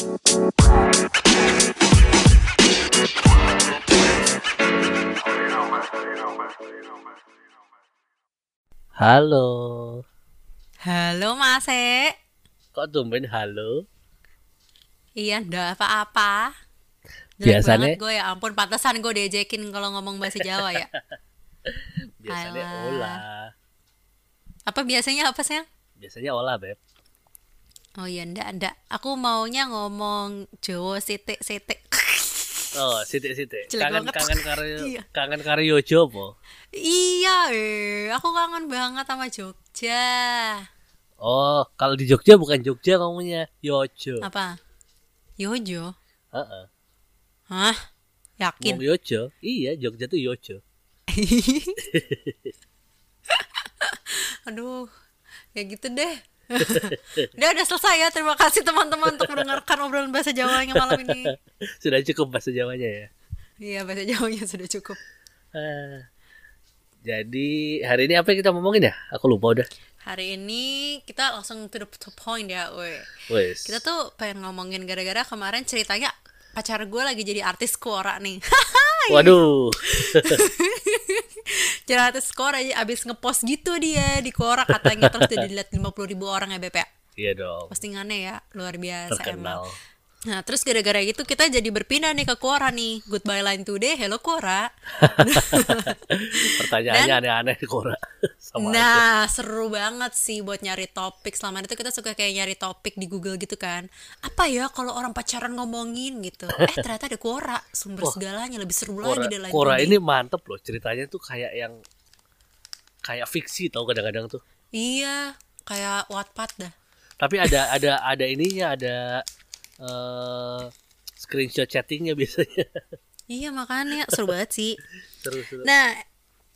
Halo. Halo Mas E. Kok tumben halo? Iya, ndak apa-apa. Biasanya- gue ya ampun, pantesan gue diajakin kalau ngomong bahasa Jawa ya. Biasanya Alah. olah. Apa biasanya apa sih? Biasanya olah, Beb. Oh iya, ndak ndak. Aku maunya ngomong Jawa sitik sitik. Oh, sitik-sitik. Kangen banget. kangen karo Iya. kangen karo Yojo apa? iya, eh, aku kangen banget sama Jogja. Oh, kalau di Jogja bukan Jogja ngomongnya Yojo. Apa? Yojo? Heeh. Hah? Yakin? Ngomong Yojo. Iya, Jogja tuh Yojo. Aduh, ya gitu deh. udah udah selesai ya. Terima kasih teman-teman untuk mendengarkan obrolan bahasa Jawanya malam ini. Sudah cukup bahasa Jawanya ya. Iya, bahasa Jawanya sudah cukup. Ah. Jadi hari ini apa yang kita ngomongin ya? Aku lupa udah. Hari ini kita langsung to the to point ya, weh. Wes. Kita tuh pengen ngomongin gara-gara kemarin ceritanya pacar gue lagi jadi artis Quora nih. Waduh. Jadi artis Quora aja abis ngepost gitu dia di Quora katanya terus udah dilihat 50 ribu orang ya Beb ya. Iya dong. Postingannya ya luar biasa Terkenal. emang. Nah terus gara-gara itu kita jadi berpindah nih ke Quora nih. Goodbye line today, hello Quora. Pertanyaannya aneh-aneh di Kora. Sama aja. Nah seru banget sih buat nyari topik. Selama itu kita suka kayak nyari topik di Google gitu kan. Apa ya kalau orang pacaran ngomongin gitu? Eh ternyata ada Quora. Sumber segalanya. Lebih seru Kora, lagi deh line today. ini mantep loh. Ceritanya tuh kayak yang kayak fiksi tau kadang-kadang tuh. Iya kayak Wattpad dah. Tapi ada ada ada ininya ada eh screenshot chattingnya biasanya. Iya makanya seru banget sih seru seru. Nah,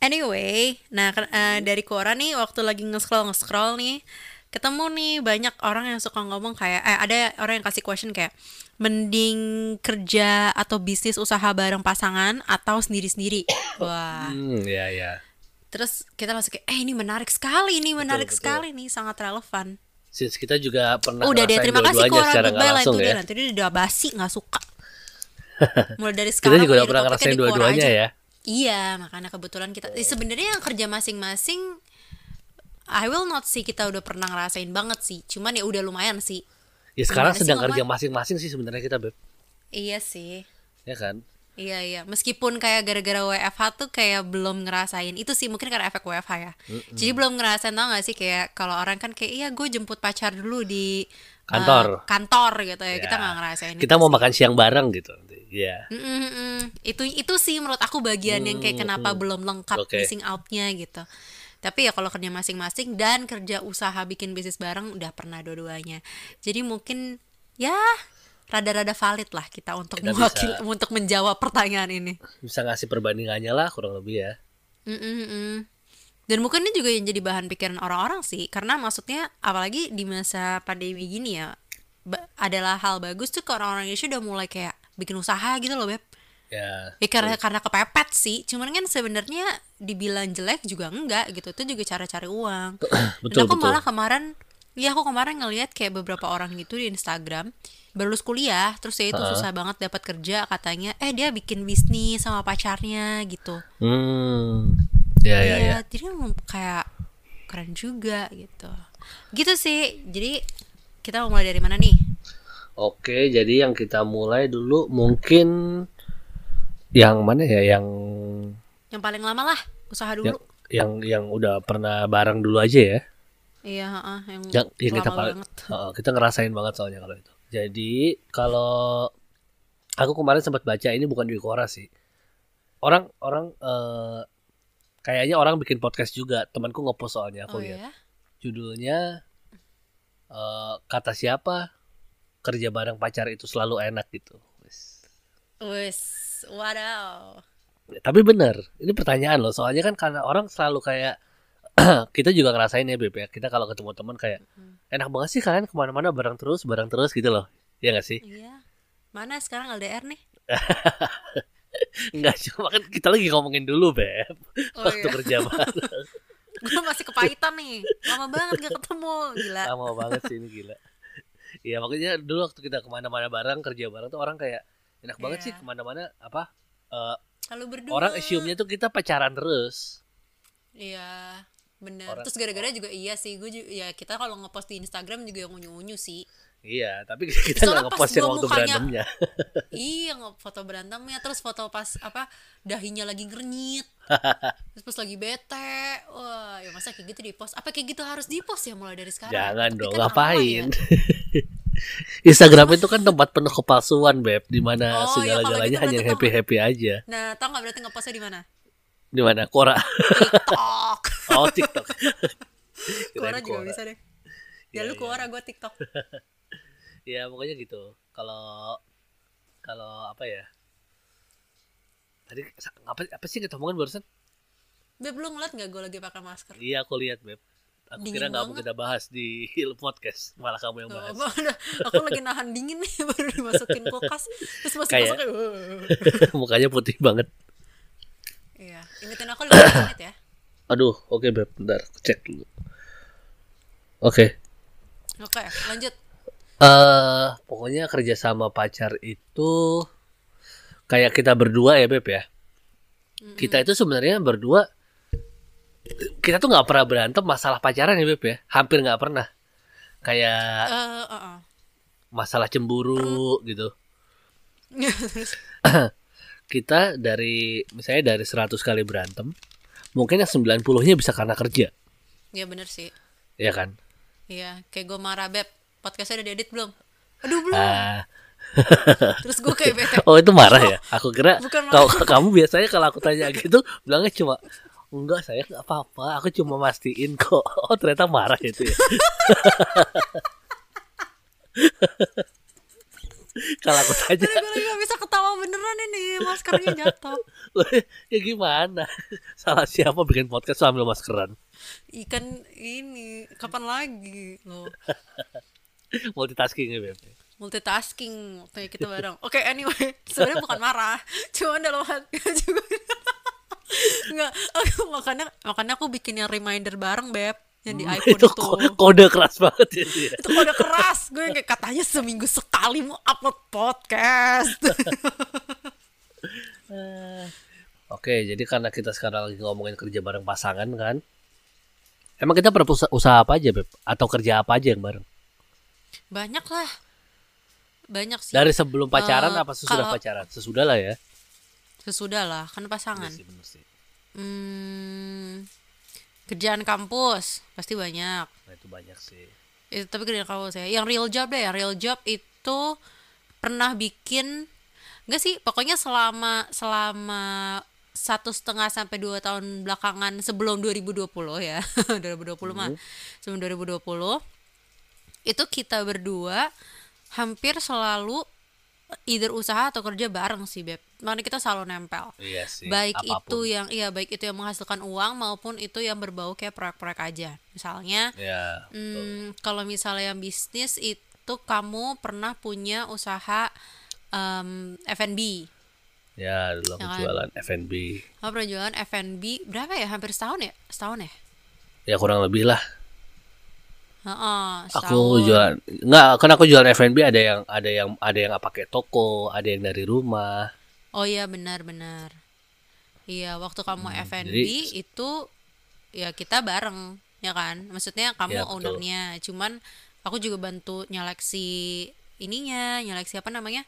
anyway, nah eh, dari Quora nih waktu lagi nge-scroll nge-scroll nih, ketemu nih banyak orang yang suka ngomong kayak eh ada orang yang kasih question kayak mending kerja atau bisnis usaha bareng pasangan atau sendiri-sendiri. Wah. Hmm, ya ya. Terus kita langsung kayak eh ini menarik sekali ini menarik betul. sekali nih sangat relevan. Since kita juga pernah Udah deh terima kasih Quora secara goodbye lah langsung itu ya. nanti dia udah basi nggak suka. Mulai dari Kita sekarang juga udah jadi pernah ngerasain dua-duanya ya. Iya, makanya kebetulan kita eh, sebenarnya yang kerja masing-masing I will not say kita udah pernah ngerasain banget sih. Cuman ya udah lumayan sih. Ya sekarang Gimana sih sedang ngomong? kerja masing-masing sih sebenarnya kita, Beb. Iya sih. Ya kan? Iya iya, meskipun kayak gara-gara WFH tuh kayak belum ngerasain itu sih mungkin karena efek WFH ya. Jadi belum ngerasain tau gak sih kayak kalau orang kan kayak iya gue jemput pacar dulu di eh, Kantor. kantor gitu ya. Kita Ya. nggak ngerasain Kita mau sih. makan siang bareng gitu. Iya. Mm, mm, mm. Itu itu sih menurut aku bagian yang kayak kenapa belum lengkap Oke. missing outnya gitu. Tapi ya kalau kerja masing-masing dan kerja usaha bikin bisnis bareng udah pernah dua-duanya. Jadi mungkin ya rada-rada valid lah kita untuk Kita mewakili bisa- untuk menjawab pertanyaan ini. Bisa ngasih perbandingannya lah kurang lebih ya. Mm, mm, mm. Dan mungkin ini juga yang jadi bahan pikiran orang-orang sih, karena maksudnya apalagi di masa pandemi gini ya, adalah hal bagus tuh ke orang-orang Indonesia udah mulai kayak bikin usaha gitu loh beb. Ya. Ya karena karena kepepet sih, cuman kan sebenarnya dibilang jelek juga enggak gitu, itu juga cara cari uang. Betul, Dan aku betul. malah kemarin, ya aku kemarin ngelihat kayak beberapa orang gitu di Instagram baru lulus kuliah, terus ya itu susah banget dapat kerja katanya, eh dia bikin bisnis sama pacarnya gitu. Hmm. Ya ya ya. Iya, jadi kan kayak keren juga gitu. Gitu sih. Jadi kita mau mulai dari mana nih? Oke, jadi yang kita mulai dulu mungkin yang mana ya yang Yang paling lama lah, usaha dulu. yang yang udah pernah bareng dulu aja ya. Iya, heeh, yang, Yang, yang kita paling banget. Heeh, kita ngerasain banget soalnya kalau itu. Jadi kalau aku kemarin sempat baca ini bukan di Quora sih. Orang orang eh, kayaknya orang bikin podcast juga. Temanku ngepost soalnya aku Oh lihat. ya? Judulnya eh, kata siapa kerja bareng pacar itu selalu enak gitu. Wes. Wes, wadaw. Tapi bener, ini pertanyaan loh. Soalnya kan karena orang selalu kayak kita juga ngerasain ya Beb ya. Kita kalau ketemu teman kayak enak banget sih kalian ke mana-mana bareng terus, bareng terus gitu loh. Iya gak sih? Iya. Mana sekarang LDR nih? Enggak cuma kan kita lagi ngomongin dulu Beb. Oh Waktu iya. kerja bareng. Gue masih kepahitan nih. Lama banget gak ketemu. Gila. Lama banget sih ini gila. Iya makanya dulu waktu kita ke mana-mana bareng kerja bareng tuh orang kayak enak banget Iya. sih ke mana-mana apa eh, Kalau berdua. orang assume-nya tuh kita pacaran terus. Iya, bener. Orang- Terus gara-gara juga iya sih, gue juga, ya kita kalau ngepost di Instagram juga yang unyu-unyu sih. Iya, tapi kita nggak ngepost yang waktu mukanya- berantemnya. iya, foto berantemnya, terus foto pas apa dahinya lagi ngernyit. terus pas lagi bete. Wah, ya masa kayak gitu di post? Apa kayak gitu harus di post ya mulai dari sekarang? Jangan Tapi dong, kan ngapain? ya. Instagram itu kan tempat penuh kepalsuan, Beb, di mana Oh, iya, segala-galanya gitu hanya berarti happy-happy aja. Nah, tau nggak berarti ngepostnya di mana? Di mana? Quora. TikTok. Oh, TikTok. Quora juga Quora. bisa deh. Ya Iya, lu iya. Quora, gue TikTok. Ya, pokoknya gitu. Kalau kalau apa ya? Tadi apa apa sih kita barusan? Beb, lu ngeliat nggak gue lagi pakai masker? Iya, aku lihat, Beb. Aku Dingin kira nggak mau kita bahas di podcast, malah kamu yang Tuh, bahas. udah, aku lagi nahan dingin nih baru dimasukin kulkas terus masuk Kayak- masuk Mukanya putih banget. iya ingetin aku 15 menit ya Aduh, oke Beb, bentar, aku cek dulu. Oke. oke lanjut eh pokoknya kerja sama pacar itu kayak kita berdua ya Beb ya. Kita itu sebenarnya berdua kita tuh nggak pernah berantem masalah pacaran ya Beb ya. Hampir nggak pernah. Kayak Eh, eh, eh. masalah cemburu gitu. Terus, Kita dari misalnya dari 100 kali berantem, mungkin yang 90-nya bisa karena kerja, ya bener sih ya kan? iya kayak gue marah beb podcastnya udah diedit belum aduh belum Ah, terus gue kayak bete oh itu marah ya? Aku kira kalau kamu biasanya kalau aku tanya gitu bilangnya cuma enggak saya nggak apa-apa, aku cuma mastiin kok. Oh ternyata marah itu ya. kalau aku tanya gue gak bisa ketawa beneran ini maskernya jatuh ya gimana? Salah siapa bikin podcast sambil maskeran? ikan ini kapan lagi lo Multitasking ya Beb. multitasking waktunya kita bareng oke anyway sebenarnya bukan marah cuman dalam hati juga nggak aku makanya makanya aku bikin yang reminder bareng beb yang di iPhone itu itu, ko- kode keras banget ya dia. itu kode keras gue kayak katanya seminggu sekali mau upload podcast Oke, jadi karena kita sekarang lagi ngomongin kerja bareng pasangan kan. Emang kita pernah usaha, apa aja, Beb? Atau kerja apa aja yang bareng? banyak lah banyak sih Dari sebelum pacaran Eh, apa sesudah kalau- pacaran? Sesudah lah ya. sesudah lah kan pasangan Bener sih, bener sih. hmm, kerjaan kampus pasti banyak. Nah, itu banyak sih. itu tapi kerjaan kampus ya. Yang real job deh yang real job itu pernah bikin enggak sih pokoknya selama selama satu setengah sampai dua tahun belakangan sebelum 2020 ya. 2020 mah sebelum 2020 itu kita berdua hampir selalu either usaha atau kerja bareng sih beb makanya kita selalu nempel Iya sih. baik apa pun. itu yang iya baik itu yang menghasilkan uang maupun itu yang berbau kayak proyek-proyek aja misalnya Ya. betul. Hmm, kalau misalnya yang bisnis itu kamu pernah punya usaha em, F&B. Ya, dulu aku Jangan. jualan F&B. Kamu pernah jualan F&B berapa ya? Hampir setahun ya? Setahun ya? Ya kurang lebih lah. Heeh, Aku jualan enggak, kan aku jualan F&B ada yang ada yang ada yang pakai toko, ada yang dari rumah. Oh iya benar-benar. Iya, waktu kamu Hmm, F&B jadi- itu ya kita bareng, ya kan? Maksudnya kamu Ya, betul. ownernya, cuman aku juga bantu nyeleksi ininya, nyeleksi apa namanya?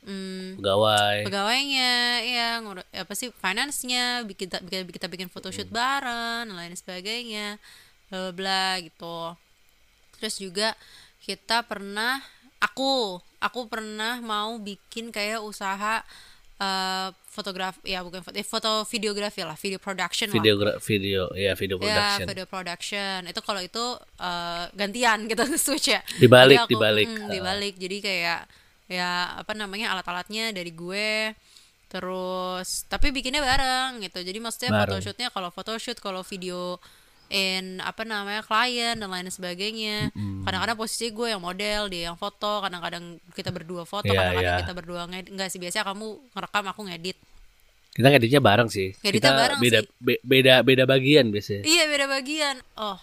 Hmm, Pegawai. pegawainya ya ngurus apa sih finance-nya bikin kita bikin kita bikin photoshoot bareng dan lain sebagainya bla bla gitu terus juga kita pernah aku aku pernah mau bikin kayak usaha eh fotografi ya bukan foto, eh, foto videografi lah video production lah Video video ya video ya production. video production itu kalau itu eh, gantian kita switch ya Dibalik, Jadi aku- dibalik. mm, Ah. dibalik jadi kayak ya apa namanya alat-alatnya dari gue terus tapi bikinnya bareng gitu jadi maksudnya Bareng. photoshootnya kalau photoshoot kalau video in apa namanya klien dan lain sebagainya kadang-kadang posisi gue yang model dia yang foto kadang-kadang kita berdua foto Iya, kadang-kadang iya. kita berdua ngedit enggak sih biasanya kamu ngerekam aku ngedit Kita ngeditnya bareng sih. Ngeditnya Kita bareng beda sih. be- beda beda bagian biasanya. Iya beda bagian. Oh,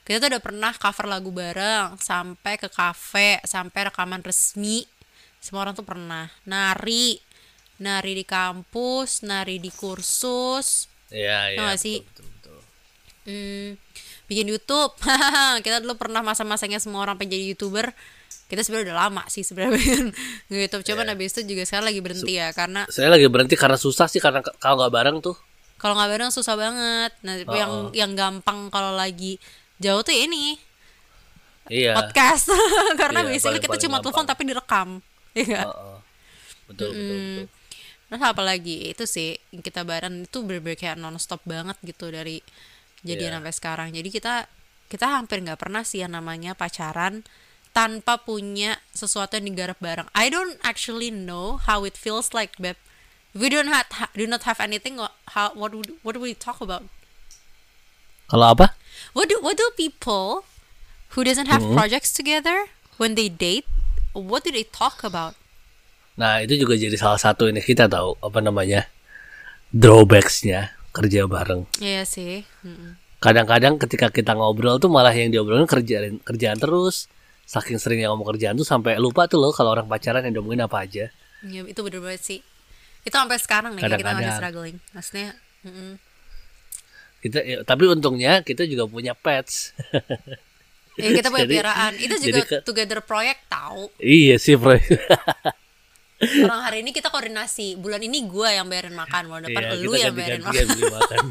kita tuh udah pernah cover lagu bareng sampai ke kafe sampai rekaman resmi semua orang tuh pernah nari nari di kampus nari di kursus Iya, iya. Tau gak sih? betul, betul. Hmm, bikin YouTube kita dulu pernah masa-masanya semua orang pengen jadi youtuber kita sebenarnya udah lama sih sebenarnya YouTube cuman habis itu juga sekarang lagi berhenti ya karena Saya lagi berhenti karena susah sih karena kalau nggak bareng tuh. kalau nggak bareng susah banget nah Oh, yang oh. yang gampang kalau lagi jauh tuh ini Iya. podcast karena Iya, biasanya paling- kita paling cuma telepon tapi direkam ya nggak? Heeh. Betul, betul, betul. Terus apa lagi itu sih kita bareng itu bener-bener kayak nonstop banget gitu dari jadian Iya. sampai sekarang jadi kita kita hampir nggak pernah sih yang namanya pacaran tanpa punya sesuatu yang digarap bareng I don't actually know how it feels like beb we don't have do not have anything how what would what do we talk about Kalau apa? what do what do people who doesn't have Hmm. projects together when they date what do they talk about Nah, itu juga jadi salah satu ini kita tahu apa namanya? drawbacks-nya kerja bareng. Iya sih. Kadang-kadang ketika kita ngobrol tuh malah yang diobrolin kerjaan kerjaan terus. Saking seringnya ngomong kerjaan tuh sampai lupa tuh loh kalau orang pacaran yang diomongin apa aja. Iya itu bener banget sih itu sampai sekarang nih kayak kita masih struggling maksudnya mm-mm. Kita ya, tapi untungnya kita juga punya pets. ya kita punya Jadi- piaraan itu juga ke- together project tahu iya sih, Bro. orang hari ini kita koordinasi bulan ini gua yang bayarin makan bulan depan Iya, lu yang bayarin ganti-gantian makan beli makan.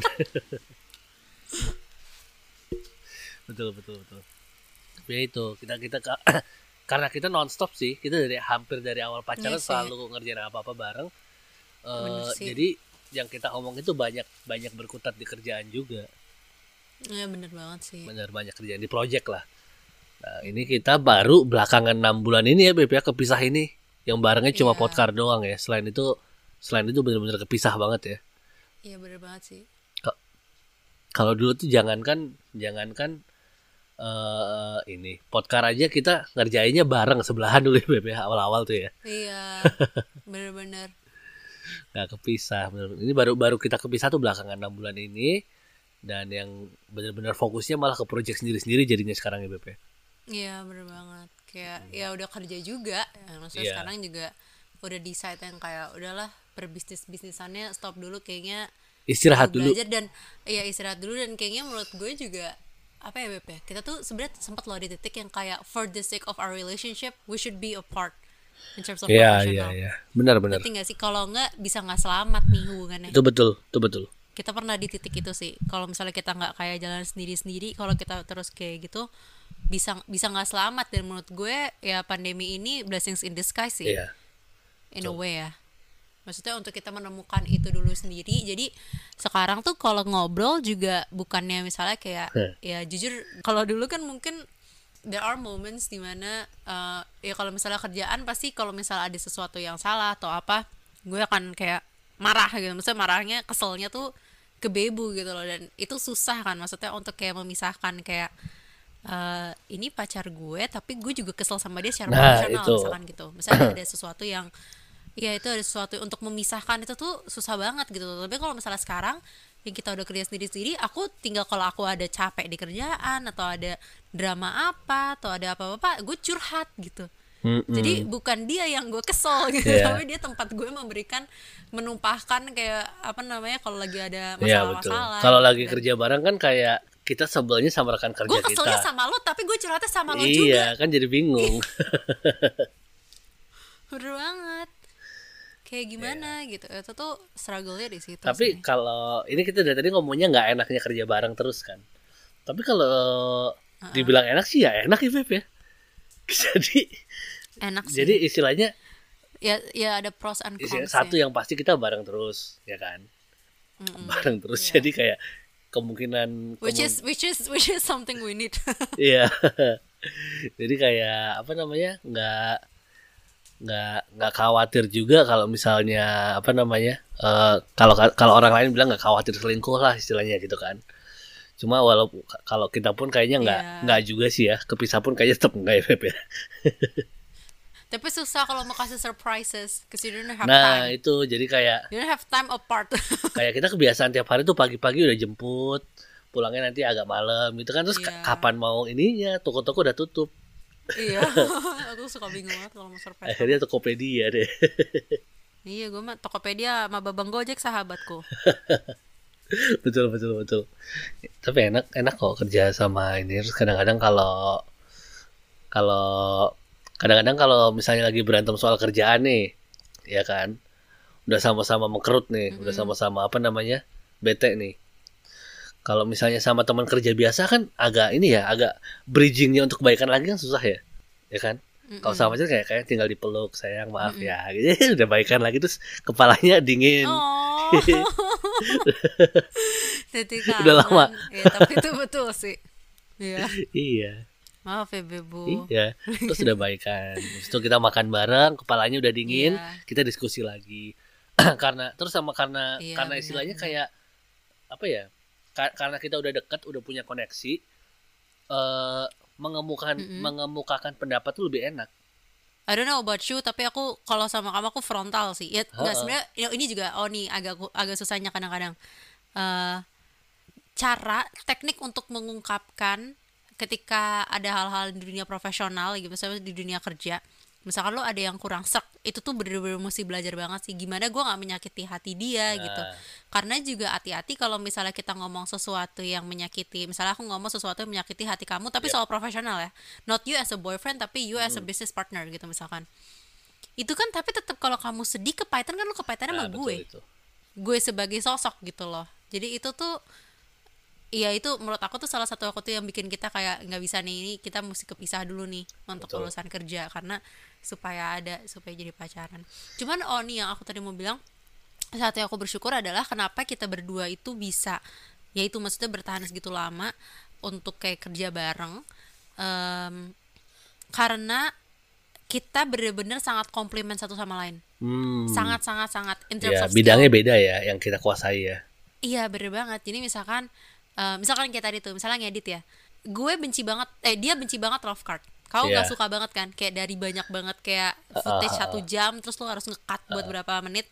betul betul betul. Tapi ya itu kita kita ka- karena kita nonstop sih kita dari hampir dari awal pacaran Iya sih. selalu ngerjain apa apa bareng. Eh, Bener sih. jadi yang kita omong itu banyak banyak berkutat di kerjaan juga, Iya bener banget sih benar banyak kerjaan di project lah. Nah ini kita baru belakangan enam bulan ini ya Beb ya kepisah ini yang barengnya cuma Iya. podcast doang ya. Selain itu selain itu benar-benar kepisah banget ya. iya bener banget sih kalau dulu tuh jangankan jangankan eh ini podcast aja kita ngerjainnya bareng sebelahan dulu ya Beb ya awal-awal tuh ya iya bener-bener nggak kepisah bener. ini baru baru kita kepisah tuh belakangan enam bulan ini dan yang benar-benar fokusnya malah ke project sendiri-sendiri jadinya sekarang ya Beb ya iya bener banget. Kayak ya udah kerja juga. Ya, maksudnya Iya. sekarang juga udah decide yang kayak udahlah perbisnis bisnisannya stop dulu kayaknya istirahat dulu. belajar dan iya istirahat dulu dan kayaknya menurut gue juga apa ya Beb ya kita tuh sebenarnya sempat loh di titik yang kayak for the sake of our relationship we should be apart in terms of Iya iya professional. iya. Benar-benar Ngerti nggak sih? Kalau nggak bisa nggak selamat nih hubungannya. Itu betul itu betul. Kita pernah di titik itu sih. Kalau misalnya kita nggak kayak jalan sendiri sendiri kalau kita terus kayak gitu bisa bisa nggak selamat. Dan menurut gue ya pandemi ini blessings in disguise sih. Iya. In a way ya. Maksudnya untuk kita menemukan itu dulu sendiri. Jadi sekarang tuh kalau ngobrol juga bukannya misalnya kayak Heh. ya jujur kalau dulu kan mungkin there are moments di mana uh, ya kalau misalnya kerjaan pasti kalau misalnya ada sesuatu yang salah atau apa gue akan kayak marah gitu. Maksudnya marahnya keselnya tuh kebebu gitu loh. Dan itu susah kan. Maksudnya untuk kayak memisahkan kayak eh, ini pacar gue tapi gue juga kesel sama dia secara Nah, itu. misalkan gitu misalnya ada sesuatu yang ya itu ada sesuatu untuk memisahkan itu tuh susah banget gitu tapi kalau misalnya sekarang yang kita udah kerja sendiri sendiri aku tinggal kalau aku ada capek di kerjaan atau ada drama apa atau ada apa apa gue curhat gitu Mm-mm. jadi bukan dia yang gue kesel gitu Iya. tapi dia tempat gue memberikan menumpahkan kayak apa namanya kalau lagi ada Iya masalah-masalah Kalau gitu. lagi Dan kerja bareng kan kayak kita sebelnya sama rekan kerja gue keselnya kita. sama lo tapi gue curhatnya sama lo juga iya, kan jadi bingung. bener banget kayak gimana gitu itu tuh struggle-nya di situ Iya. Tapi sih. kalau ini kita dari tadi ngomongnya nggak enaknya kerja bareng terus kan. Tapi kalau dibilang enak sih ya enak ya Beb ya. Jadi enak sih jadi istilahnya ya ya ada pros and cons satu ya. yang pasti kita bareng terus ya kan. Mm-mm. Bareng terus Iya. jadi kayak kemungkinan which is which is which is something we need Iya. Jadi kayak apa namanya? nggak nggak nggak khawatir juga kalau misalnya apa namanya? eh kalau kalau orang lain bilang nggak khawatir selingkuh lah istilahnya gitu kan. Cuma walaupun kalau kita pun kayaknya nggak Iya. nggak juga sih ya. Kepisah pun kayaknya tetap enggak ya ya. tapi susah kalau mau kasih surprises because you don't have Nah, time. itu jadi kayak you don't have time apart. Kayak kita kebiasaan tiap hari tuh pagi-pagi udah jemput pulangnya nanti agak malam gitu kan. Terus Iya. kapan mau ininya toko-toko udah tutup. Iya aku suka bingung banget kalau mau surprise akhirnya Tokopedia deh. Iya gue mah Tokopedia sama Babang Gojek sahabatku. Betul betul betul. Tapi enak enak kok kerja sama ini. Terus kadang-kadang kalau kalau kadang-kadang kalau misalnya lagi berantem soal kerjaan nih ya kan udah sama-sama mengkerut nih udah sama-sama apa namanya bete nih. Kalau misalnya sama teman kerja biasa kan agak ini ya agak bridgingnya untuk kebaikan lagi kan susah ya ya kan? Kalau sama aja kayak kayak tinggal dipeluk sayang maaf ya gitu. Udah baikan lagi terus kepalanya dingin. Oh. Jadi. Udah lama. ya, tapi itu betul sih. Iya. Iya maaf ya bebu Iya, terus udah baikan. Terus itu kita makan bareng, kepalanya udah dingin, Iya. kita diskusi lagi. karena terus sama karena Iya, karena istilahnya benar. kayak apa ya? ka- karena kita udah dekat, udah punya koneksi, eh mengemukakan Mm-mm. mengemukakan pendapat tuh lebih enak. I don't know about you tapi aku kalau sama kamu aku frontal sih ya nggak sebenarnya ya, ini juga oh nih agak agak susahnya kadang-kadang Eh, cara teknik untuk mengungkapkan ketika ada hal-hal di dunia profesional gitu misalnya di dunia kerja misalkan lo ada yang kurang serk itu tuh bener-bener mesti belajar banget sih gimana gue nggak menyakiti hati dia gitu. Nah. karena juga hati-hati kalau misalnya kita ngomong sesuatu yang menyakiti misalnya aku ngomong sesuatu yang menyakiti hati kamu tapi soal profesional ya. Not you as a boyfriend tapi you as a business partner gitu misalkan. Itu kan tapi tetap kalau kamu sedih kepahitan kan lo kepahitannya Nah, sama gue. itu. gue sebagai sosok gitu loh. Jadi itu tuh Iya itu menurut aku tuh salah satu aku tuh yang bikin kita kayak nggak bisa nih ini kita mesti kepisah dulu nih untuk Betul. urusan kerja karena supaya ada supaya jadi pacaran. Cuman oh nih yang aku tadi mau bilang satu yang aku bersyukur adalah kenapa kita berdua itu bisa yaitu maksudnya bertahan segitu lama untuk kayak kerja bareng Em, karena kita bener-bener sangat komplimen satu sama lain Hmm. sangat sangat sangat in terms ya, of skill. bidangnya beda ya yang kita kuasai ya. Iya bener banget. Jadi misalkan, eh, misalkan kayak tadi tuh, misalnya ngedit ya, gue benci banget, eh dia benci banget rough card. Kau nggak Iya. suka banget kan, kayak dari banyak banget kayak footage satu jam, terus lo harus nge-cut buat berapa menit,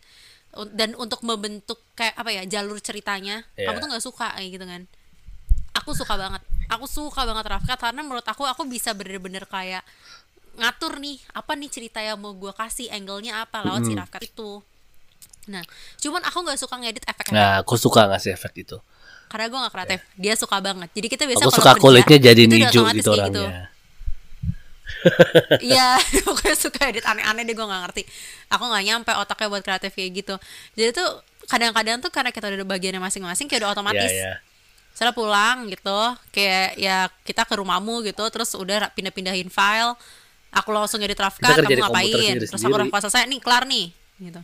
dan untuk membentuk kayak apa ya jalur ceritanya, Iya. kamu tuh nggak suka kayak gitu kan? Aku suka banget, aku suka banget rough cut karena menurut aku aku bisa bener-bener kayak ngatur nih apa nih cerita yang mau gue kasih angle-nya apa lewat si rough cut itu. Nah, cuman aku nggak suka ngedit efek-efek Nah, aku suka ngasih efek itu. Karena gue gak kreatif. Dia suka banget. Jadi kita biasa Aku suka kerja, kulitnya jadi udah otomatis gitu orangnya. iya pokoknya suka edit. Aneh-aneh deh gue gak ngerti. Aku gak nyampe otaknya buat kreatif kayak gitu. Jadi tuh kadang-kadang tuh karena kita udah bagiannya masing-masing kayak udah otomatis. Iya, iya. setelah pulang gitu kayak ya kita ke rumahmu gitu terus udah pindah-pindahin file aku langsung edit di kamu ngapain? terus aku cut selesai nih kelar nih gitu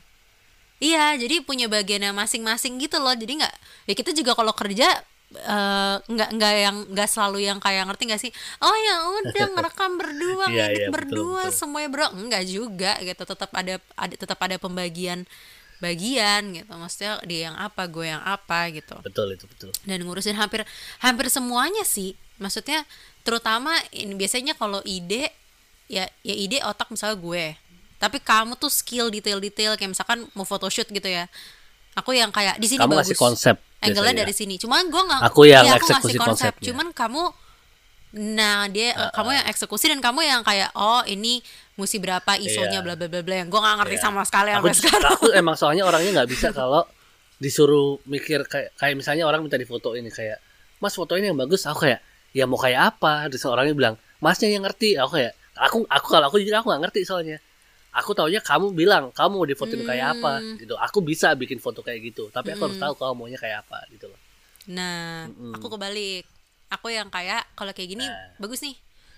iya jadi punya bagiannya masing-masing gitu loh. Jadi nggak ya kita juga kalau kerja eh, nggak nggak yang nggak selalu yang kayak ngerti nggak sih? Oh ya udah ngerekam berdua Iya, ngedit iya, betul, berdua betul. semuanya berdua enggak juga gitu. Tetap ada ada tetap ada pembagian bagian gitu. Maksudnya dia yang apa gue yang apa gitu. Betul itu betul. dan ngurusin hampir hampir semuanya sih. Maksudnya terutama ini biasanya kalau ide ya ya ide otak misalnya gue tapi kamu tuh skill detail-detail kayak misalkan mau photoshoot gitu ya. Aku yang kayak di sini Kamu bagus. ngasih konsep angle-nya dari sini. Cuman gue nggak Aku yang iya, aku eksekusi ngasih konsep konsepnya. cuman kamu nah dia Ah, kamu yang eksekusi dan kamu yang kayak oh ini mesti berapa isonya Iya. bla bla bla bla yang gue nggak ngerti Iya. sama sekali aku, sekarang. aku emang soalnya orangnya nggak bisa kalau disuruh mikir kayak kayak misalnya orang minta difoto ini kayak mas foto ini yang bagus. Aku kayak ya mau kayak apa? Terus orangnya bilang masnya yang ngerti. Aku kayak aku aku kalau aku jujur aku nggak ngerti soalnya aku taunya kamu bilang kamu mau difotoin kayak apa Hmm. gitu aku bisa bikin foto kayak gitu tapi aku harus Hmm. tahu kamu maunya kayak apa gitu loh Nah, Mm-mm. aku kebalik. Aku yang kayak kalau kayak gini Nah. bagus nih.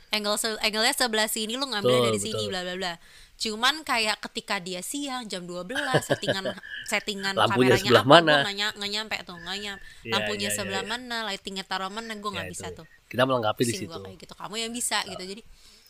Angle se- angle-nya sebelah sini lu ngambil Betul, dari sini betul. bla bla bla. Cuman kayak ketika dia siang jam 12 settingan settingan Lampunya kameranya sebelah apa mana? nggak ny- nggak nyampe tuh nggak nyampe Iya, lampunya iya, iya, sebelah iya. mana lightingnya taruh mana gue nggak Ya, bisa itu. tuh kita melengkapi di pusing situ gua kayak gitu kamu yang bisa gitu jadi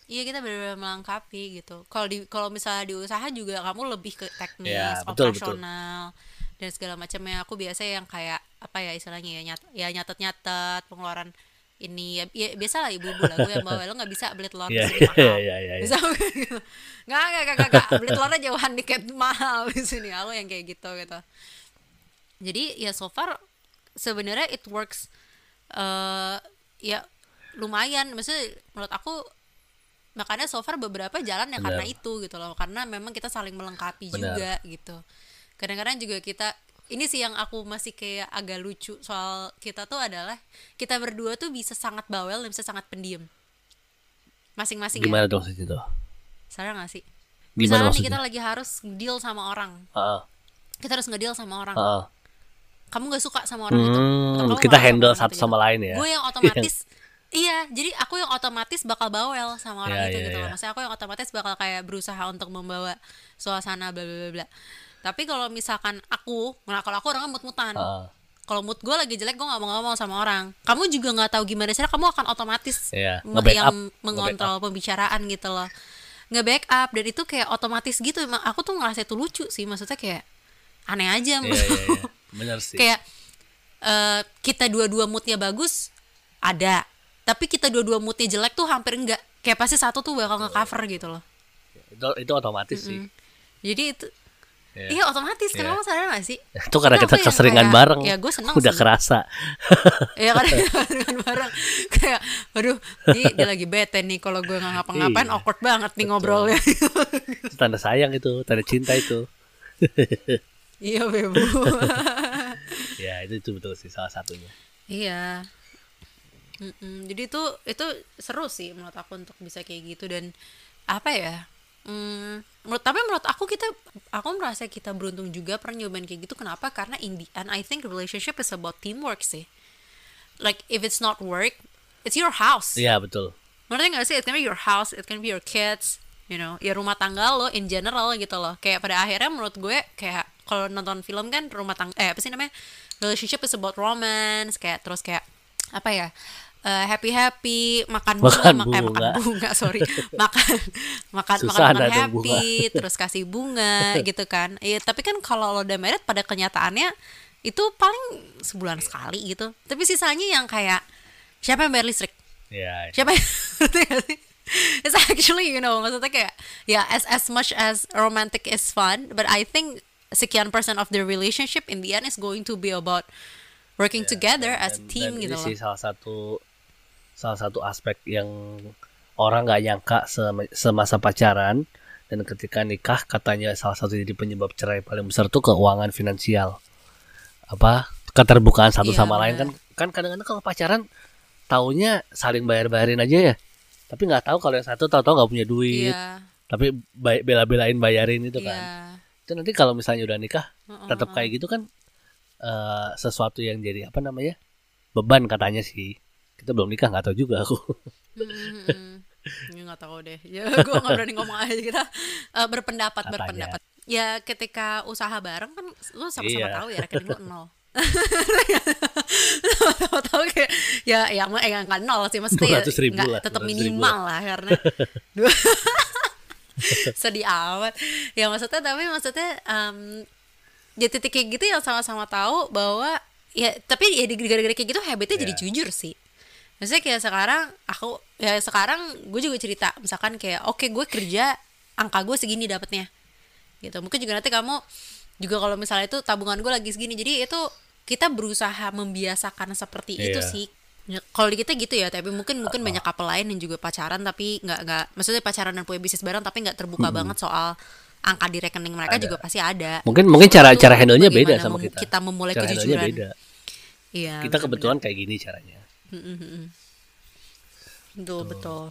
iya kita benar-benar melengkapi gitu. Kalau di kalau misalnya di usaha juga kamu lebih ke teknis Ya, betul, betul. operasional dan segala macamnya aku biasa yang kayak apa ya istilahnya ya nyat ya nyatet nyatet pengeluaran ini. Ya, ya biasa lah ibu-ibu lah gue yang bawa. Lo nggak bisa beli telur di Iya, sini mahal. iya, iya, bisa gitu. nggak nggak nggak nggak beli telurnya jauhan dikit mahal di sini. Aku yang kayak gitu gitu. Jadi ya so far sebenarnya it works eh ya lumayan. Maksudnya menurut aku makanya so far beberapa jalan ya karena itu gitu loh karena memang kita saling melengkapi Benar. juga gitu kadang-kadang juga kita ini sih yang aku masih kayak agak lucu soal kita tuh adalah kita berdua tuh bisa sangat bawel dan bisa sangat pendiam masing-masing ya Gimana dong situ? sadar gak sih Gimana misalnya nih kita lagi harus deal sama orang Heeh. kita harus ngedeal sama orang Heeh. kamu gak suka sama orang itu Hmm, atau kamu kita nggak handle satu itu sama gitu. lain ya. gue yang otomatis iya jadi aku yang otomatis bakal bawel sama orang Iya, itu iya, gitu loh. iya. maksudnya aku yang otomatis bakal kayak berusaha untuk membawa suasana bla bla bla tapi kalau misalkan aku nah kalau aku orangnya mut-mutan. Heeh. kalau mood gue lagi jelek gue nggak mau ngomong sama orang. Kamu juga nggak tahu gimana cara kamu akan otomatis nge-backup, yang mengontrol pembicaraan gitu loh. Nge-backup dan itu kayak otomatis gitu. Emang aku tuh ngerasa itu lucu sih. Maksudnya kayak aneh aja Iya, iya, iya. Benar sih. kayak eh, kita dua-dua moodnya bagus ada tapi kita dua-dua moodnya jelek tuh hampir enggak kayak pasti satu tuh bakal nge-cover gitu loh Itu itu otomatis sih. jadi itu Iya. iya otomatis Iya. kenapa sadar gak sih Itu karena kita yang keseringan kayak, bareng. ya gue seneng Udah sih. kerasa. ya kan dengan bareng kayak aduh ini dia lagi bete nih kalau gue nggak ngapa-ngapain Iya. awkward banget nih ngobrolnya Itu tanda sayang itu, tanda cinta itu. iya bebu Ya, itu itu betul sih salah satunya. Iya. Mm-mm. Jadi itu itu seru sih menurut aku untuk bisa kayak gitu dan apa ya? Hmm, menurut tapi menurut aku kita aku merasa kita beruntung juga pernah nyobain kayak gitu. Kenapa? Karena in the end I think relationship is about teamwork sih. Like if it's not work, it's your house. Iya, betul. Ngerti gak sih? It can be your house, it can be your kids, you know, ya rumah tangga lo in general gitu loh. Kayak pada akhirnya menurut gue kayak kalau nonton film kan rumah tangga eh apa sih namanya? Relationship is about romance, kayak terus kayak apa ya? Happy happy makan bunga, Makan mak- eh, makan bunga. bunga sorry makan makan Susah makan happy terus kasih bunga gitu kan iya tapi kan kalau lo udah married pada kenyataannya itu paling sebulan sekali gitu tapi sisanya yang kayak siapa yang bayar listrik Iya. siapa yang? It's actually you know maksudnya kayak ya as as much as romantic is fun, but I think sekian persen of the relationship in the end is going to be about working together as a team dan gitu ini loh. sih salah satu salah satu aspek yang orang nggak nyangka sem- semasa pacaran dan ketika nikah katanya salah satu jadi penyebab cerai paling besar tuh keuangan finansial. Apa? Keterbukaan satu Iya, sama lain kan kan kadang-kadang kalau pacaran taunya saling bayar-bayarin aja ya. Tapi nggak tahu kalau yang satu tahu-tahu nggak punya duit. Iya, tapi bela-belain bayarin itu kan. Iya. itu nanti kalau misalnya udah nikah Heeh, tetap heeh. kayak gitu kan eh, sesuatu yang jadi apa namanya beban katanya sih kita belum nikah nggak tahu juga aku Hmm, nggak tahu deh. Ya gue nggak berani ngomong aja kita eh, berpendapat Katanya. berpendapat. Ya ketika usaha bareng kan lu sama-sama Iya. tahu ya rekening lu nol. Sama-sama tahu kayak ya ya emang eh, nggak nol sih maksudnya ya 200 ribu nggak lah, tetap 200 ribu minimal lah karena dua- sedih amat. Ya maksudnya tapi maksudnya em, ya titik kayak gitu yang sama-sama tahu bahwa ya tapi ya di gara-gara kayak gitu habitnya jadi Iya. jujur sih maksudnya kayak sekarang aku ya sekarang gue juga cerita misalkan kayak oke gue kerja angka gue segini dapatnya. Gitu mungkin juga nanti kamu juga kalau misalnya itu tabungan gue lagi segini jadi itu kita berusaha membiasakan seperti itu Iya. sih. Ya, kalau di kita gitu ya tapi mungkin mungkin banyak couple lain yang juga pacaran tapi nggak nggak maksudnya pacaran dan punya bisnis bareng tapi nggak terbuka banget soal angka di rekening mereka Ada. juga pasti ada. Mungkin mungkin cara Itu cara handle-nya beda bagaimana sama kita. kita memulai cara kejujuran. beda. Iya kita kebetulan kayak gini caranya betul betul.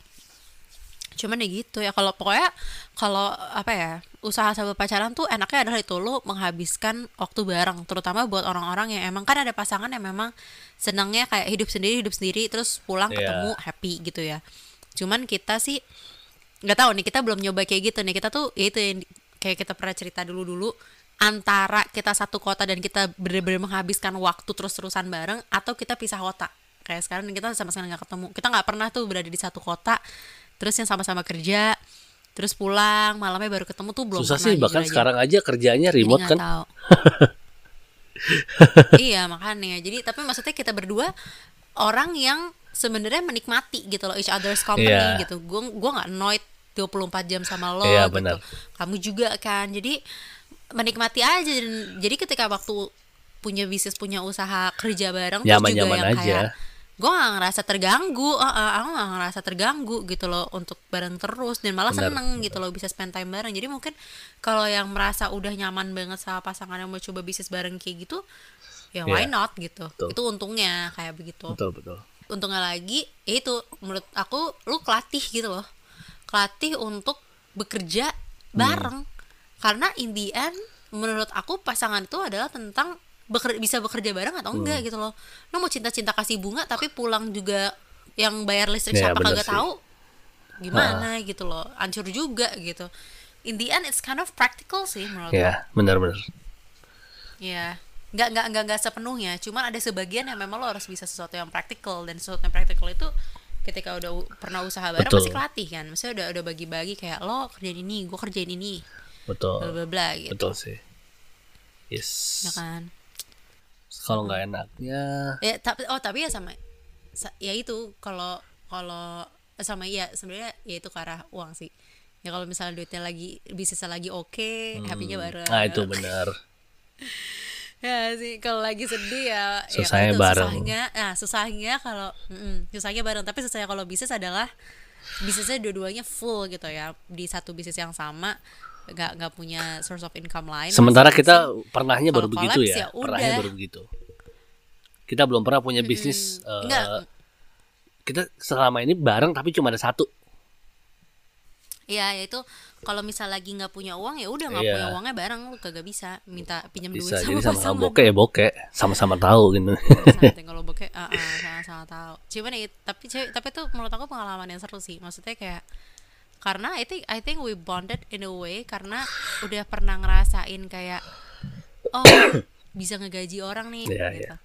cuman ya gitu ya kalau pokoknya kalau apa ya usaha sahabat pacaran tuh enaknya adalah itu lo menghabiskan waktu bareng terutama buat orang-orang yang emang kan ada pasangan yang memang senangnya kayak hidup sendiri hidup sendiri terus pulang Iya. ketemu happy gitu ya. Cuman kita sih nggak tahu nih kita belum nyoba kayak gitu nih. Kita tuh ya itu yang di- kayak kita pernah cerita dulu dulu antara kita satu kota dan kita bener-bener menghabiskan waktu terus-terusan bareng atau kita pisah kota kayak sekarang kita sama sekali nggak ketemu kita nggak pernah tuh berada di satu kota terus yang sama-sama kerja terus pulang malamnya baru ketemu tuh belum susah sih bahkan aja. sekarang aja kerjanya remote kan tahu. iya makanya jadi tapi maksudnya kita berdua orang yang sebenarnya menikmati gitu loh each other's company Iya. gitu gue gua nggak annoyed 24 jam sama lo Iya, gitu benar. kamu juga kan jadi menikmati aja dan jadi ketika waktu punya bisnis punya usaha kerja bareng terus juga Nyaman-nyaman yang aja. kayak gue gak ngerasa terganggu uh, uh, aku gak ngerasa terganggu gitu loh untuk bareng terus dan malah Benar, seneng gitu loh bisa spend time bareng. Jadi mungkin kalau yang merasa udah nyaman banget sama pasangan yang mau coba bisnis bareng kayak gitu ya why Iya. not gitu. Betul. itu untungnya kayak begitu. Betul betul. Untungnya lagi ya itu menurut aku lu kelatih gitu loh. Kelatih untuk bekerja bareng. Karena in the end menurut aku pasangan itu adalah tentang beker- bisa bekerja bareng atau enggak gitu loh. Lu mau cinta-cinta kasih bunga tapi pulang juga yang bayar listrik Ya, siapa kagak tahu gimana gitu loh. Hancur juga gitu. In the end it's kind of practical sih menurut ya benar-benar Ya, nggak nggak nggak nggak sepenuhnya. Cuman ada sebagian yang memang lo harus bisa sesuatu yang praktikal dan sesuatu yang praktikal itu ketika udah pernah usaha bareng Betul. pasti kelatih kan. Maksudnya udah udah bagi-bagi kayak lo kerjain ini, gue kerjain ini, bla betul bla bla gitu. betul sih. Yes. Ya kan. Kalau nggak enaknya Ya tapi oh tapi ya sama sa- ya itu kalau kalau sama ya sebenarnya ya itu ke arah uang sih. Ya kalau misalnya duitnya lagi bisnisnya lagi oke, happy-nya bareng. nah itu benar ya sih kalau lagi sedih ya Susahnya ya itu, bareng. susahnya nah susahnya kalau mm, susahnya bareng tapi susahnya kalau bisnis adalah bisnisnya dua-duanya full gitu ya di satu bisnis yang sama nggak nggak punya source of income lain sementara kita pernahnya baru begitu collapse ya, ya pernahnya baru begitu kita belum pernah punya bisnis eh, enggak kita selama ini bareng tapi cuma ada satu Iya, ya itu kalau misal lagi nggak punya uang ya udah nggak Iya. punya uangnya bareng lu kagak bisa minta pinjam duit bisa sama sama-sama pasangan. bokeh ya bokeh sama-sama tahu gitu kalau bokeh ah, ah, sama-sama tahu. Cuman ya, tapi tapi itu menurut aku pengalaman yang seru sih. Maksudnya kayak karena I think I think we bonded in a way karena udah pernah ngerasain kayak oh bisa ngegaji orang nih Iya, gitu.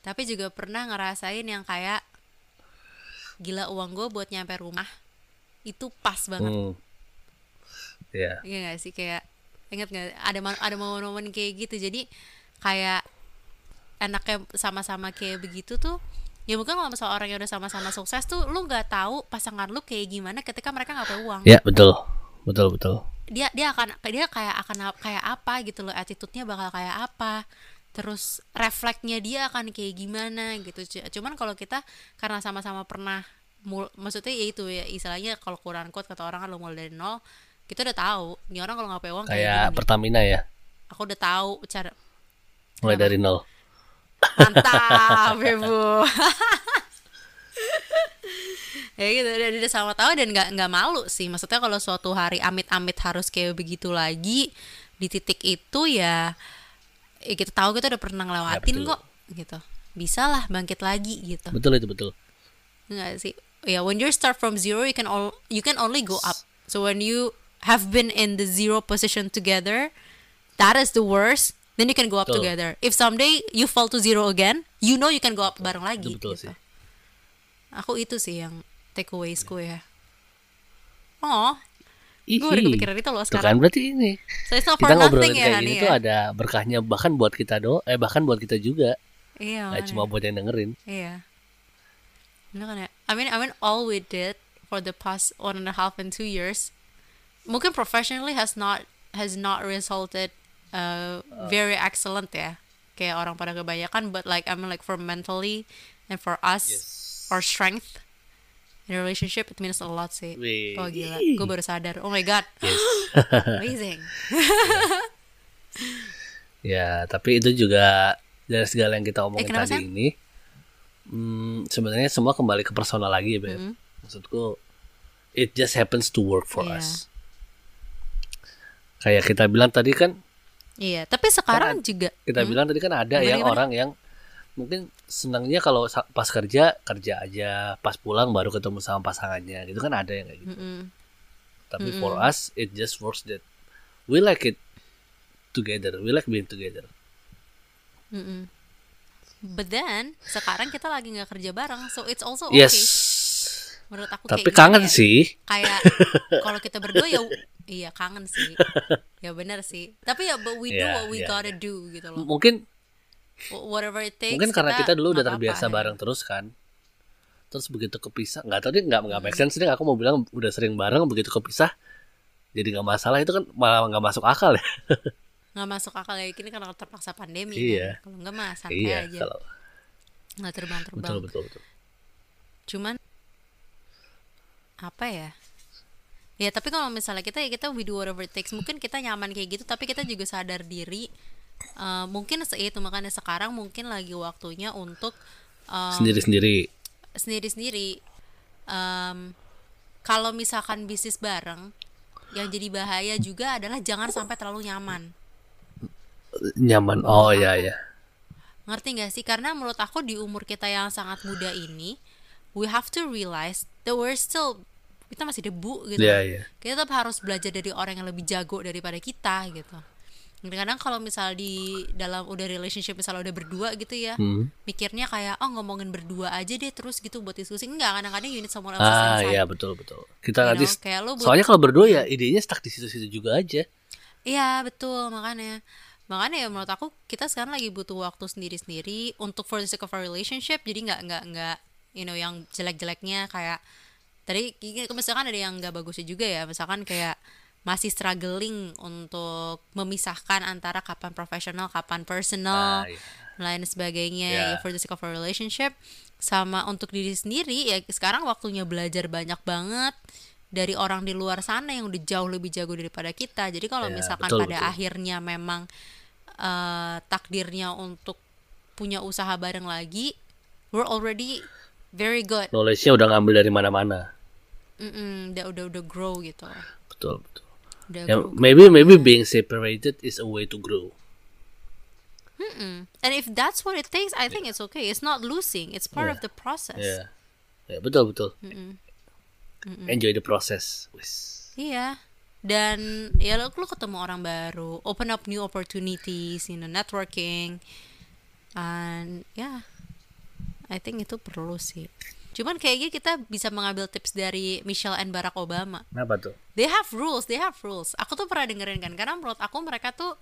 Tapi juga pernah ngerasain yang kayak gila uang gue buat nyampe rumah itu pas banget. hmm. ya Iya gak sih kayak inget gak ada ada momen-momen kayak gitu jadi kayak enaknya sama-sama kayak begitu tuh ya mungkin kalau misalnya orang yang udah sama-sama sukses tuh lu nggak tahu pasangan lu kayak gimana ketika mereka nggak punya uang. Ya betul. Betul betul. Dia dia akan dia kayak akan kayak apa gitu loh attitude-nya bakal kayak apa. Terus refleksnya dia akan kayak gimana gitu. Cuman kalau kita karena sama-sama pernah mul- maksudnya ya itu ya istilahnya kalau kurang quote kata orang kan lo mulai dari nol kita udah tahu ini orang kalau nggak punya uang kayak kayak. Pertamina ya? Aku udah tahu cara mulai dari nol mantap ibu. Ya gitu udah, udah sama tahu dan nggak nggak malu sih. Maksudnya kalau suatu hari amit-amit harus kayak begitu lagi di titik itu ya, ya kita tahu kita udah pernah ngelewatin betul. kok gitu. Bisa lah bangkit lagi gitu. Betul itu betul. Enggak sih. Ya when you start from zero you can all you can only go up. So when you have been in the zero position together that is the worst then you can go up Betul. together if someday you fall to zero again you know you can go up bareng lagi itu betul gitu. sih aku itu sih yang takeawaysku ya oh gue udah kepikiran itu loh tuh kan sekarang berarti ini so it's not for kita nothing ngobrolin ya kayak gini tuh ya ada berkahnya bahkan buat kita do eh bahkan buat kita juga iya nggak makanya. cuma buat yang dengerin Iya. Bener kan ya? I mean, I mean, all we did for the past one and a half and two years, mungkin professionally has not has not resulted uh, very excellent ya. Kayak orang pada kebanyakan, but like I mean, like for mentally and for us, our strength in a relationship, it means a lot sih. Wih. Oh gila, gue baru sadar. Oh my god, amazing. Ya, tapi itu juga dari segala yang kita omongin Eh, kenapa, tadi Sam? ini, hmm, sebenarnya semua kembali ke personal lagi ya, Beb. Mm-hmm. Maksudku, it just happens to work for Iya. us. Kayak kita bilang tadi kan, Iya, tapi sekarang juga kita bilang tadi kan ada yang orang yang mungkin senangnya kalau pas kerja kerja aja, pas pulang baru ketemu sama pasangannya, gitu kan ada yang kayak gitu. Mm-mm. Tapi for us, it just works that we like it together, we like being together. Mm-mm. But then sekarang kita lagi nggak kerja bareng, so it's also okay. Yes. Menurut aku Tapi kayak kangen ya? sih. Kayak kalau kita berdua ya iya kangen sih. Ya benar sih. Tapi ya but we do Iya, what we iya, gotta do gitu loh. Mungkin Wh- Whatever it takes. mungkin karena kita dulu udah terbiasa apa-apa, ya. bareng terus kan. Terus begitu kepisah, nggak tadi nggak nggak make sense deh. Aku mau bilang udah sering bareng, begitu kepisah, jadi nggak masalah itu kan malah nggak masuk akal ya. Nggak masuk akal ya ini karena terpaksa pandemi Iya. kan. Kalau nggak mah santai iya, aja. kalau Nggak terbang-terbang. betul betul betul. cuman apa ya ya tapi kalau misalnya kita ya kita we do whatever it takes mungkin kita nyaman kayak gitu tapi kita juga sadar diri uh, mungkin itu makanya sekarang mungkin lagi waktunya untuk um, Sendiri-sendiri. sendiri-sendiri um, kalau misalkan bisnis bareng yang jadi bahaya juga adalah jangan sampai terlalu nyaman Nyaman. Oh ya ya. ngerti gak sih karena menurut aku di umur kita yang sangat muda ini we have to realize that we're still kita masih debu gitu Iya, iya. kita tetap harus belajar dari orang yang lebih jago daripada kita gitu kadang-kadang kalau misal di dalam udah relationship misalnya udah berdua gitu ya Hmm. mikirnya kayak oh ngomongin berdua aja deh terus gitu buat diskusi enggak kadang-kadang unit someone else Ah iya betul betul. Kita nanti know, soalnya kalau berdua ya idenya stuck di situ-situ juga aja. Iya betul makanya makanya ya menurut aku kita sekarang lagi butuh waktu sendiri-sendiri untuk for the sake of our relationship jadi nggak nggak nggak you know yang jelek-jeleknya kayak tadi misalkan ada yang nggak bagusnya juga ya misalkan kayak masih struggling untuk memisahkan antara kapan profesional kapan personal Ah, iya. lain sebagainya Ya. ya for the sake of our relationship sama untuk diri sendiri ya sekarang waktunya belajar banyak banget dari orang di luar sana yang udah jauh lebih jago daripada kita jadi kalau Ya, misalkan betul, pada betul. akhirnya memang eh, takdirnya untuk punya usaha bareng lagi we're already very good Knowledge-nya udah ngambil dari mana-mana. Mm-mm, udah udah udah grow gitu Betul betul. udah Ya, grow maybe maybe being separated is a way to grow. Mm-mm. and if that's what it takes I think it's okay it's not losing it's part Yeah. of the process Ya. Ya betul betul. Enjoy the process. Wis. Iya. Dan ya lo, lo ketemu orang baru, open up new opportunities, you know, networking. And ya, I think itu perlu sih. Cuman kayaknya kita bisa mengambil tips dari Michelle and Barack Obama. Kenapa tuh? They have rules, they have rules. Aku tuh pernah dengerin kan, karena menurut aku mereka tuh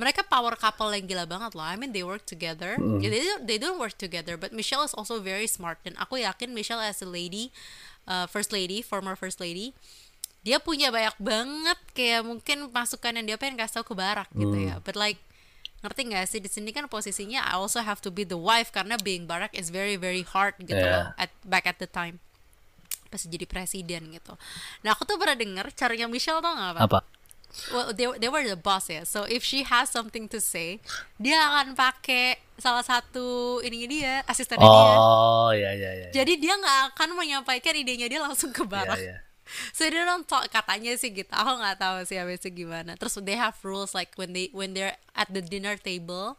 mereka power couple yang gila banget loh. I mean they work together. Yeah, they don't they don't work together, but Michelle is also very smart dan aku yakin Michelle as a lady, uh, first lady, former first lady, dia punya banyak banget kayak mungkin masukan yang dia pengen kasih tau ke Barack gitu ya. But like ngerti nggak sih di sini kan posisinya I also have to be the wife karena being Barack is very very hard gitu Yeah. loh at back at the time pas jadi presiden gitu. Nah aku tuh pernah denger caranya Michelle tau gak apa? Apa? Well, they, they were the boss ya. So if she has something to say, dia akan pakai salah satu ini dia, asistennya dia. Oh ya ya ya. Jadi dia nggak akan menyampaikan idenya dia langsung ke Ya Barack. ya. So they don't talk katanya sih gitu. Aku nggak tahu sih habis itu gimana. Terus they have rules like when they when they're at the dinner table,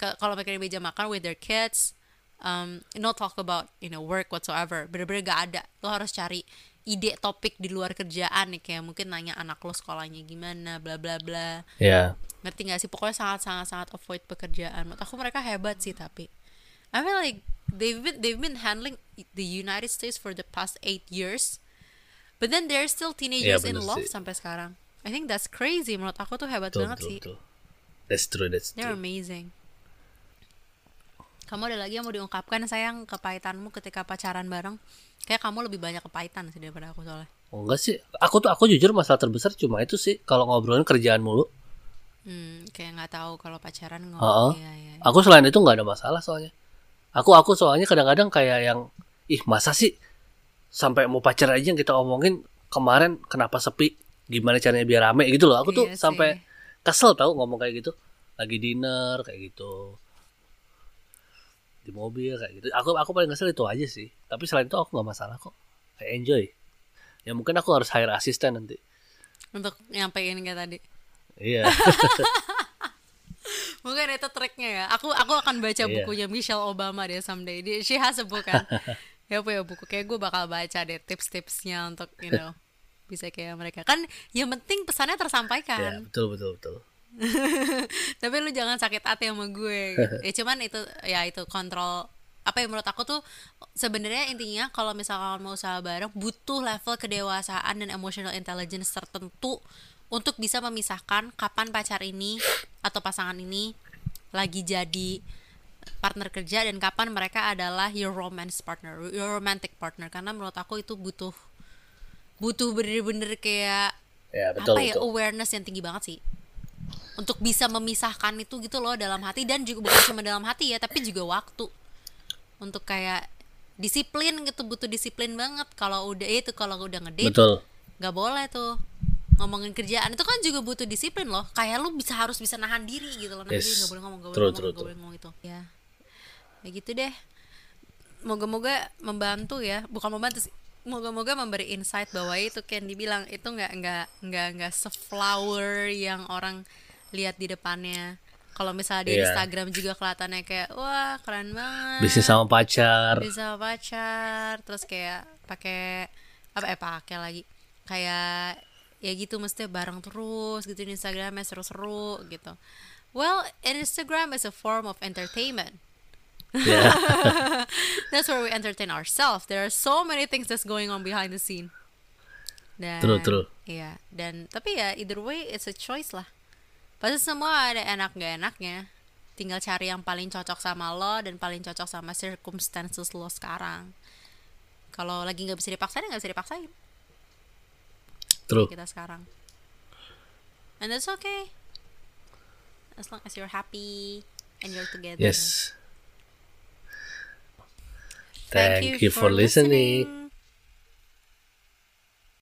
kalau mereka di meja makan with their kids, um, no talk about you know work whatsoever. Bener-bener gak ada. Lo harus cari ide topik di luar kerjaan nih kayak mungkin nanya anak lo sekolahnya gimana, bla bla bla. Ya. Ngerti gak sih? Pokoknya sangat sangat sangat avoid pekerjaan. Menurut aku mereka hebat sih tapi. I feel like they've been they've been handling the United States for the past eight years, but then they're still teenagers in bener love sih. sampai sekarang. I think that's crazy. Menurut aku tuh hebat banget sih. betul. That's true that's They're true. amazing. Kamu ada lagi yang mau diungkapkan sayang kepahitanmu ketika pacaran bareng? Kayak kamu lebih banyak kepahitan sih daripada aku soalnya. Oh, enggak sih. Aku tuh aku jujur masalah terbesar cuma itu sih kalau ngobrolin kerjaan mulu. Hmm, kayak nggak tahu kalau pacaran Heeh. ngomong. Iya, iya. iya. Aku selain itu nggak ada masalah soalnya. Aku aku soalnya kadang-kadang kayak yang ih masa sih sampai mau pacaran aja yang kita omongin kemarin kenapa sepi gimana caranya biar rame gitu loh. Aku tuh Iya sih. sampai kesel tahu ngomong kayak gitu. Lagi dinner kayak gitu. Di mobil kayak gitu. Aku aku paling kesel itu aja sih. Tapi selain itu aku nggak masalah kok. Kayak enjoy. Ya mungkin aku harus hire asisten nanti. Untuk nyampein kayak tadi. Iya. Mungkin itu triknya ya. Aku aku akan baca Iya. bukunya Michelle Obama deh someday. Dia, she has a book kan. ya apa ya buku kayak gue bakal baca deh tips-tipsnya untuk you know bisa kayak mereka kan yang penting pesannya ya, tersampaikan betul betul betul. tapi lu jangan sakit hati sama gue gitu. ya cuman itu ya itu kontrol apa ya menurut aku tuh sebenarnya intinya kalau misalkan mau usaha bareng butuh level kedewasaan dan emotional intelligence tertentu untuk bisa memisahkan kapan pacar ini atau pasangan ini lagi jadi partner kerja dan kapan mereka adalah your romance partner, your romantic partner. Karena menurut aku itu butuh butuh bener-bener kayak Ya betul apa ya betul. awareness yang tinggi banget sih. Untuk bisa memisahkan itu gitu loh dalam hati. Dan juga bukan cuma dalam hati ya tapi juga waktu. Untuk kayak disiplin gitu butuh disiplin banget. Kalau udah itu kalau udah ngedate betul. nggak boleh tuh ngomongin kerjaan. Itu kan juga butuh disiplin loh. Kayak lu bisa harus bisa nahan diri gitu loh. Nahan Yes. diri nggak boleh ngomong nggak boleh True, ngomong nggak boleh ngomong itu ya ya gitu deh. Moga-moga membantu ya. Bukan membantu sih. Moga-moga memberi insight bahwa itu kan dibilang itu nggak nggak nggak nggak seflower yang orang lihat di depannya. Kalau misalnya di Iya. Instagram juga kelihatannya kayak wah keren banget. Bisnis sama pacar. Bisa pacar. Terus kayak pakai apa eh pakai lagi. Kayak ya gitu mesti bareng terus gitu di Instagramnya seru-seru gitu. Well Instagram is a form of entertainment ya that's where we entertain ourselves. There are so many things that's going on behind the scene. Dan True, true. iya. Dan tapi ya either way it's a choice lah. Pasti semua ada enak gak enaknya. Tinggal cari yang paling cocok sama lo dan paling cocok sama circumstances lo sekarang. Kalau lagi nggak bisa dipaksain ya nggak bisa dipaksain. True. Kita sekarang. And that's okay. As long as you're happy and you're together. Yes thank you for listening